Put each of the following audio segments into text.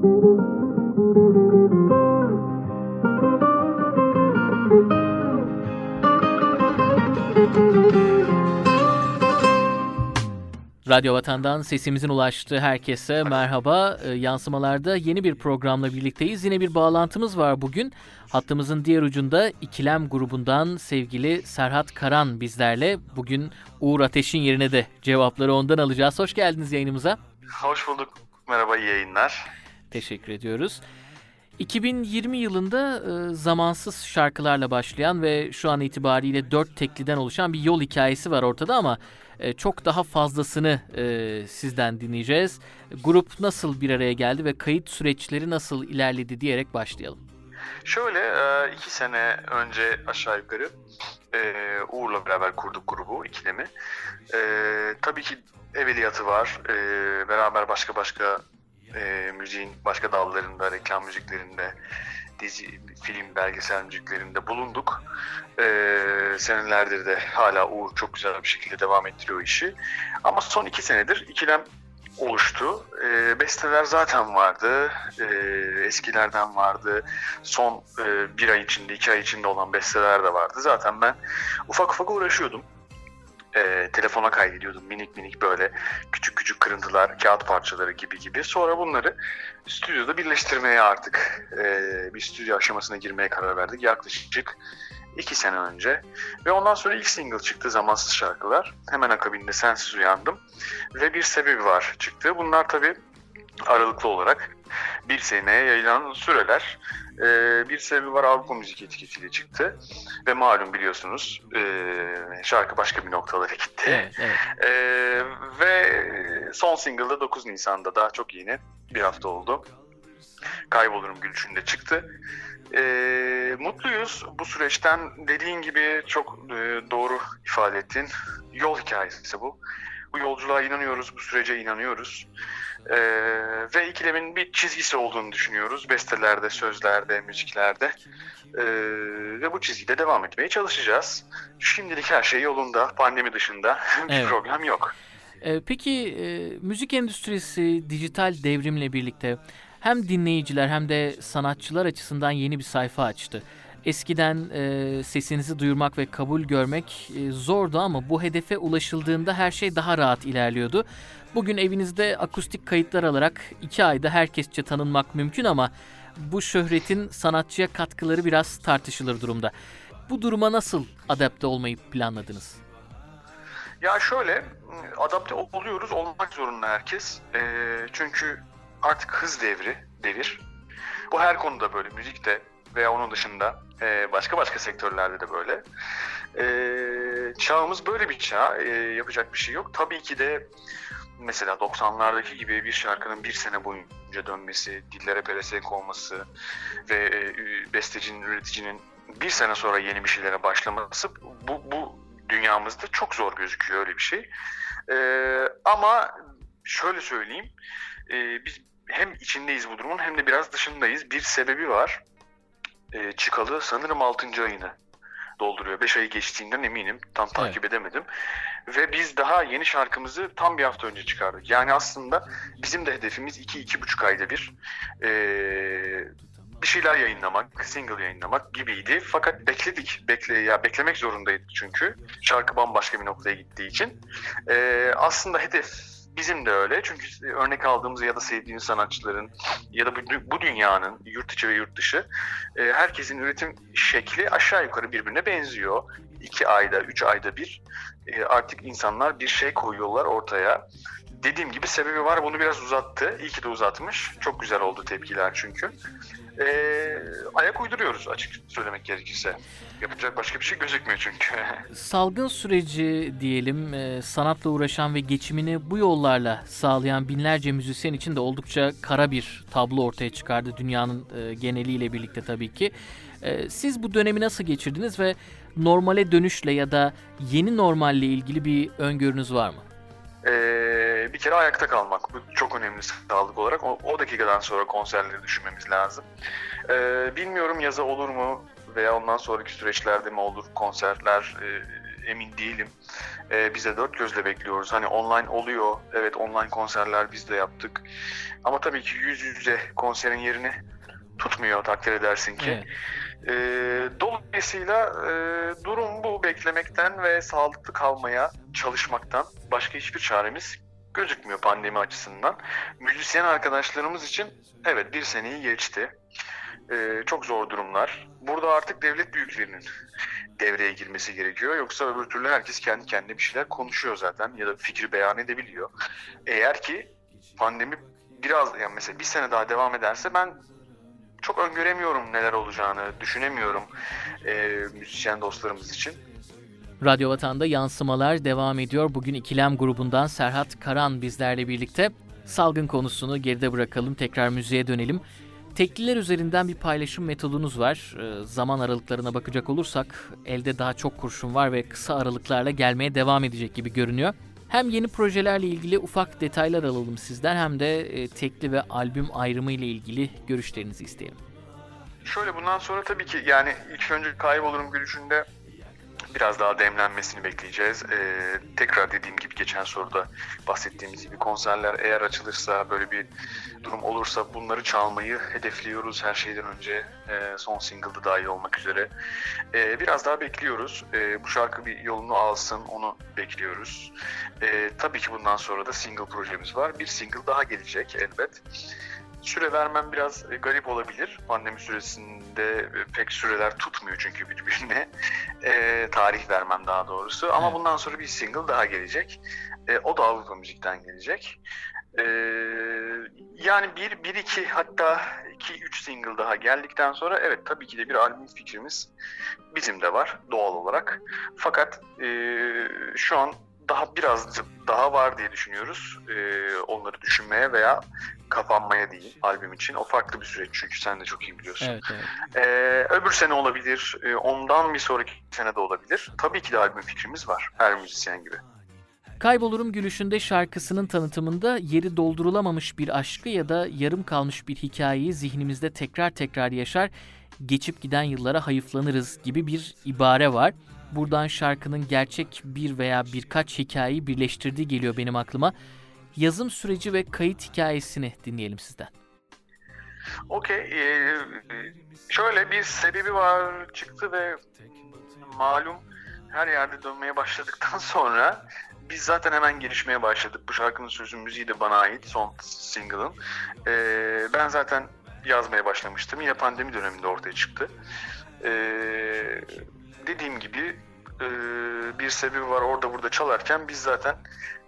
Radyo Vatan'dan sesimizin ulaştığı herkese merhaba. E, yansımalarda yeni bir programla birlikteyiz. Yine bir bağlantımız var bugün. Hattımızın diğer ucunda İkilem grubundan sevgili Serhat Karan bizlerle. Bugün Uğur Ateş'in yerine de cevapları ondan alacağız. Hoş geldiniz yayınımıza. Hoş bulduk. Merhaba, iyi yayınlar. Teşekkür ediyoruz. 2020 yılında e, zamansız şarkılarla başlayan ve şu an itibariyle dört tekliden oluşan bir yol hikayesi var ortada ama e, çok daha fazlasını e, sizden dinleyeceğiz. Grup nasıl bir araya geldi ve kayıt süreçleri nasıl ilerledi diyerek başlayalım. Şöyle e, iki sene önce aşağı yukarı e, Uğur'la beraber kurduk grubu ikilemi. E, tabii ki evveliyatı var. Beraber başka başka e, müziğin başka dallarında, reklam müziklerinde, dizi, film, belgesel müziklerinde bulunduk. E, senelerdir de hala Uğur çok güzel bir şekilde devam ettiriyor işi. Ama son iki senedir ikilem oluştu. E, besteler zaten vardı. E, eskilerden vardı. Son e, bir ay içinde, iki ay içinde olan besteler de vardı. Zaten ben ufak ufak uğraşıyordum e, telefona kaydediyordum minik minik böyle küçük küçük kırıntılar, kağıt parçaları gibi gibi. Sonra bunları stüdyoda birleştirmeye artık e, bir stüdyo aşamasına girmeye karar verdik yaklaşık iki sene önce. Ve ondan sonra ilk single çıktı Zamansız Şarkılar. Hemen akabinde Sensiz Uyandım. Ve Bir Sebebi Var çıktı. Bunlar tabii aralıklı olarak bir seneye yayılan süreler. Ee, bir sebebi var Avrupa Müzik etiketiyle çıktı. Ve malum biliyorsunuz e, şarkı başka bir noktalara gitti. Evet, evet. Ee, ve son single'da 9 Nisan'da daha çok yeni bir hafta oldu. Kaybolurum Gülüşü'nde çıktı. Ee, mutluyuz bu süreçten. Dediğin gibi çok e, doğru ifade ettin. Yol hikayesi bu. Bu yolculuğa inanıyoruz, bu sürece inanıyoruz. Ee, ve ikilemin bir çizgisi olduğunu düşünüyoruz. Bestelerde, sözlerde, müziklerde. Ee, ve bu çizgide devam etmeye çalışacağız. Şimdilik her şey yolunda, pandemi dışında bir Evet. problem yok. E, peki e, müzik endüstrisi dijital devrimle birlikte hem dinleyiciler hem de sanatçılar açısından yeni bir sayfa açtı. Eskiden e, sesinizi duyurmak ve kabul görmek e, zordu ama bu hedefe ulaşıldığında her şey daha rahat ilerliyordu. Bugün evinizde akustik kayıtlar alarak iki ayda herkesçe tanınmak mümkün ama bu şöhretin sanatçıya katkıları biraz tartışılır durumda. Bu duruma nasıl adapte olmayı planladınız? Ya şöyle adapte oluyoruz olmak zorunda herkes. Ee, çünkü artık hız devri, devir. Bu her konuda böyle müzikte veya onun dışında e, başka başka sektörlerde de böyle. Ee, çağımız böyle bir çağ. Ee, yapacak bir şey yok. Tabii ki de mesela 90'lardaki gibi bir şarkının bir sene boyunca dönmesi, dillere pelesenk olması ve e, bestecinin, üreticinin bir sene sonra yeni bir şeylere başlaması bu, bu dünyamızda çok zor gözüküyor öyle bir şey. Ee, ama şöyle söyleyeyim, e, biz hem içindeyiz bu durumun hem de biraz dışındayız. Bir sebebi var. Ee, çıkalı sanırım 6. ayını dolduruyor. 5 ayı geçtiğinden eminim. Tam takip edemedim. Ve biz daha yeni şarkımızı tam bir hafta önce çıkardık. Yani aslında bizim de hedefimiz 2-2,5 ayda bir ee, bir şeyler yayınlamak, single yayınlamak gibiydi. Fakat bekledik. Bekle ya beklemek zorundaydık çünkü. Şarkı bambaşka bir noktaya gittiği için. Ee, aslında hedef bizim de öyle. Çünkü örnek aldığımız ya da sevdiğimiz sanatçıların ya da bu, bu dünyanın yurt içi ve yurt dışı e, herkesin üretim şekli aşağı yukarı birbirine benziyor. İki ayda, üç ayda bir e, artık insanlar bir şey koyuyorlar ortaya. Dediğim gibi sebebi var. Bunu biraz uzattı. İyi ki de uzatmış. Çok güzel oldu tepkiler çünkü. Ee, ayak uyduruyoruz açık söylemek gerekirse. Yapacak başka bir şey gözükmüyor çünkü. Salgın süreci diyelim e, sanatla uğraşan ve geçimini bu yollarla sağlayan binlerce müzisyen için de oldukça kara bir tablo ortaya çıkardı dünyanın e, geneliyle birlikte tabii ki. E, siz bu dönemi nasıl geçirdiniz ve normale dönüşle ya da yeni normalle ilgili bir öngörünüz var mı? Ee, bir kere ayakta kalmak. Bu çok önemli sağlık olarak. O, o dakikadan sonra konserleri düşünmemiz lazım. Ee, bilmiyorum yaza olur mu veya ondan sonraki süreçlerde mi olur konserler. Ee, emin değilim. E, biz de dört gözle bekliyoruz. Hani online oluyor. Evet online konserler biz de yaptık. Ama tabii ki yüz yüze konserin yerini tutmuyor takdir edersin ki. Evet. E, dolayısıyla e, durum bu beklemekten ve sağlıklı kalmaya çalışmaktan başka hiçbir çaremiz gözükmüyor pandemi açısından. Müzisyen arkadaşlarımız için evet bir seneyi geçti. E, çok zor durumlar. Burada artık devlet büyüklerinin devreye girmesi gerekiyor. Yoksa öbür türlü herkes kendi kendine bir şeyler konuşuyor zaten ya da fikir beyan edebiliyor. Eğer ki pandemi biraz yani mesela bir sene daha devam ederse ben çok öngöremiyorum neler olacağını, düşünemiyorum e, müzisyen dostlarımız için. Radyo Vatan'da yansımalar devam ediyor. Bugün İkilem grubundan Serhat Karan bizlerle birlikte. Salgın konusunu geride bırakalım, tekrar müziğe dönelim. Tekliler üzerinden bir paylaşım metodunuz var. Ee, zaman aralıklarına bakacak olursak elde daha çok kurşun var ve kısa aralıklarla gelmeye devam edecek gibi görünüyor. Hem yeni projelerle ilgili ufak detaylar alalım sizden hem de e, tekli ve albüm ayrımı ile ilgili görüşlerinizi isteyelim. Şöyle bundan sonra tabii ki yani ilk önce kaybolurum gülüşünde biraz daha demlenmesini bekleyeceğiz. Ee, tekrar dediğim gibi geçen soruda bahsettiğimiz gibi konserler eğer açılırsa böyle bir durum olursa bunları çalmayı hedefliyoruz her şeyden önce e, son single'da dahil olmak üzere. E, biraz daha bekliyoruz. E, bu şarkı bir yolunu alsın onu bekliyoruz. E, tabii ki bundan sonra da single projemiz var. Bir single daha gelecek elbet. Süre vermem biraz garip olabilir. Pandemi süresinde pek süreler tutmuyor çünkü birbirine. E, tarih vermem daha doğrusu. Ama Evet. bundan sonra bir single daha gelecek. E, o da Avrupa Müzik'ten gelecek. E, yani bir, bir iki hatta iki üç single daha geldikten sonra evet tabii ki de bir albüm fikrimiz bizim de var doğal olarak. Fakat e, şu an daha biraz daha var diye düşünüyoruz. E, onları düşünmeye veya kapanmaya değil albüm için. O farklı bir süreç çünkü sen de çok iyi biliyorsun. Evet, evet. Ee, öbür sene olabilir, e, ondan bir sonraki sene de olabilir. Tabii ki de albüm fikrimiz var her müzisyen gibi. Kaybolurum Gülüşünde şarkısının tanıtımında yeri doldurulamamış bir aşkı ya da yarım kalmış bir hikayeyi zihnimizde tekrar tekrar yaşar, geçip giden yıllara hayıflanırız gibi bir ibare var. Buradan şarkının gerçek bir veya birkaç hikayeyi birleştirdiği geliyor benim aklıma. Yazım süreci ve kayıt hikayesini dinleyelim sizden. Okey, ee, şöyle bir sebebi var çıktı ve malum her yerde dönmeye başladıktan sonra biz zaten hemen gelişmeye başladık. Bu şarkının sözü müziği de bana ait son single'ın. Ee, ben zaten yazmaya başlamıştım. Yine pandemi döneminde ortaya çıktı. Ee, dediğim gibi bir sebebi var orada burada çalarken biz zaten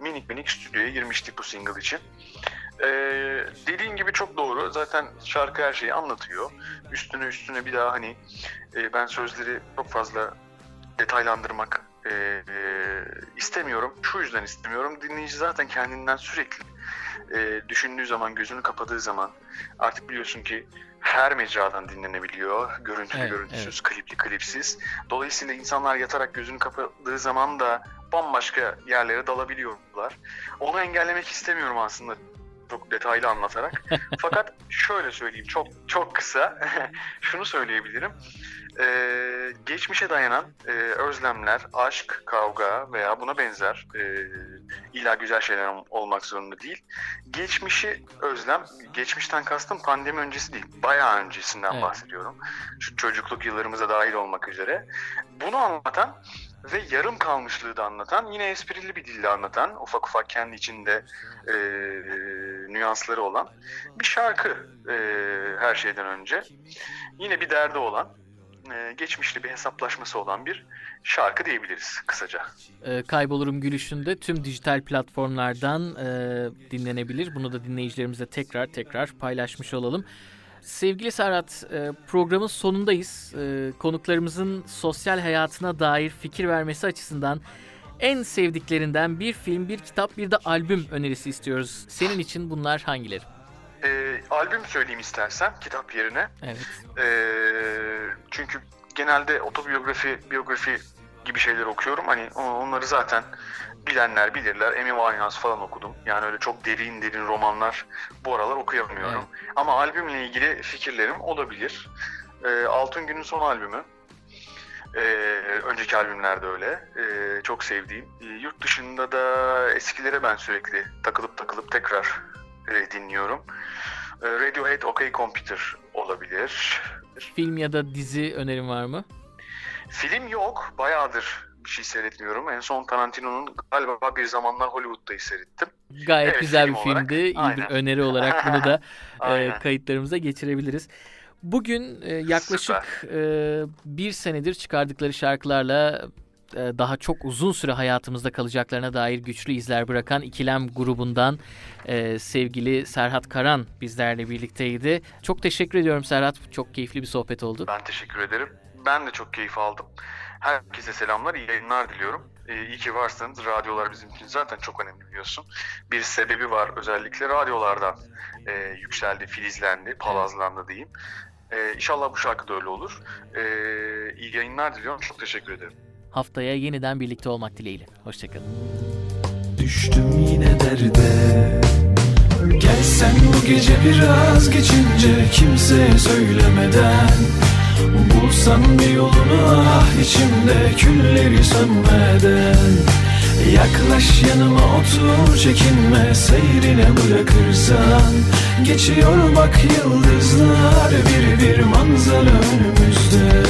minik minik stüdyoya girmiştik bu single için. Ee, dediğin gibi çok doğru. Zaten şarkı her şeyi anlatıyor. Üstüne üstüne bir daha hani e, ben sözleri çok fazla detaylandırmak e, e, istemiyorum. Şu yüzden istemiyorum. Dinleyici zaten kendinden sürekli e, düşündüğü zaman, gözünü kapadığı zaman artık biliyorsun ki her mecradan dinlenebiliyor. Görüntülü Evet, görüntüsüz, klipli klipsiz. Dolayısıyla insanlar yatarak gözünü kapadığı zaman da bambaşka yerlere dalabiliyorlar. Onu engellemek istemiyorum aslında çok detaylı anlatarak. Fakat şöyle söyleyeyim çok çok kısa şunu söyleyebilirim. Ee, geçmişe dayanan e, özlemler, aşk, kavga veya buna benzer e, illa güzel şeyler olmak zorunda değil. Geçmişi özlem, geçmişten kastım pandemi öncesi değil, bayağı öncesinden Evet. bahsediyorum. Şu çocukluk yıllarımıza dahil olmak üzere. Bunu anlatan ve yarım kalmışlığı da anlatan, yine esprili bir dille anlatan, ufak ufak kendi içinde e, nüansları olan bir şarkı e, her şeyden önce. Yine bir derdi olan, e, geçmişte bir hesaplaşması olan bir şarkı diyebiliriz kısaca. Ee, Kaybolurum Gülüşünde tüm dijital platformlardan e, dinlenebilir. Bunu da dinleyicilerimizle tekrar tekrar paylaşmış olalım. Sevgili Serhat, e, programın sonundayız. E, konuklarımızın sosyal hayatına dair fikir vermesi açısından en sevdiklerinden bir film, bir kitap, bir de albüm önerisi istiyoruz. Senin için bunlar hangileri? E, albüm söyleyeyim istersen kitap yerine. Evet. E, çünkü genelde otobiyografi, biyografi gibi şeyler okuyorum. Hani onları zaten bilenler bilirler. Amy Winehouse falan okudum. Yani öyle çok derin derin romanlar bu aralar okuyamıyorum. Ama albümle ilgili fikirlerim olabilir. E, Altın Gün'ün son albümü. Ee, önceki albümlerde öyle. Ee, çok sevdiğim. Ee, yurt dışında da eskilere ben sürekli takılıp takılıp tekrar e, dinliyorum. Ee, Radiohead OK Computer olabilir. Film ya da dizi önerim var mı? Film yok. Bayağıdır bir şey seyretmiyorum. En son Tarantino'nun galiba bir zamanlar Hollywood'dayı seyrettim. Gayet Evet, güzel bir film olarak. filmdi. İyi bir Aynen. öneri olarak bunu da e, kayıtlarımıza geçirebiliriz. Bugün e, yaklaşık e, bir senedir çıkardıkları şarkılarla e, daha çok uzun süre hayatımızda kalacaklarına dair güçlü izler bırakan İkilem grubundan e, sevgili Serhat Karan bizlerle birlikteydi. Çok teşekkür ediyorum Serhat. Çok keyifli bir sohbet oldu. Ben teşekkür ederim. Ben de çok keyif aldım. Herkese selamlar, iyi yayınlar diliyorum. Ee, iyi ki varsınız. Radyolar bizim için zaten çok önemli biliyorsun. Bir sebebi var. Özellikle radyolardan e, yükseldi, filizlendi, palazlandı diyeyim. Ee, inşallah bu şarkı da öyle olur. Ee, iyi yayınlar diliyorum. Çok teşekkür ederim. Haftaya yeniden birlikte olmak dileğiyle. Hoşçakalın. Düştüm yine derde Gel sen bu gece biraz geçince Kimseye söylemeden Bulsan bir yolunu ah içimde Külleri sönmeden Yaklaş yanıma otur çekinme Seyrine bırakırsan Geçiyor bak yıldızlar Bir bir manzara önümüzde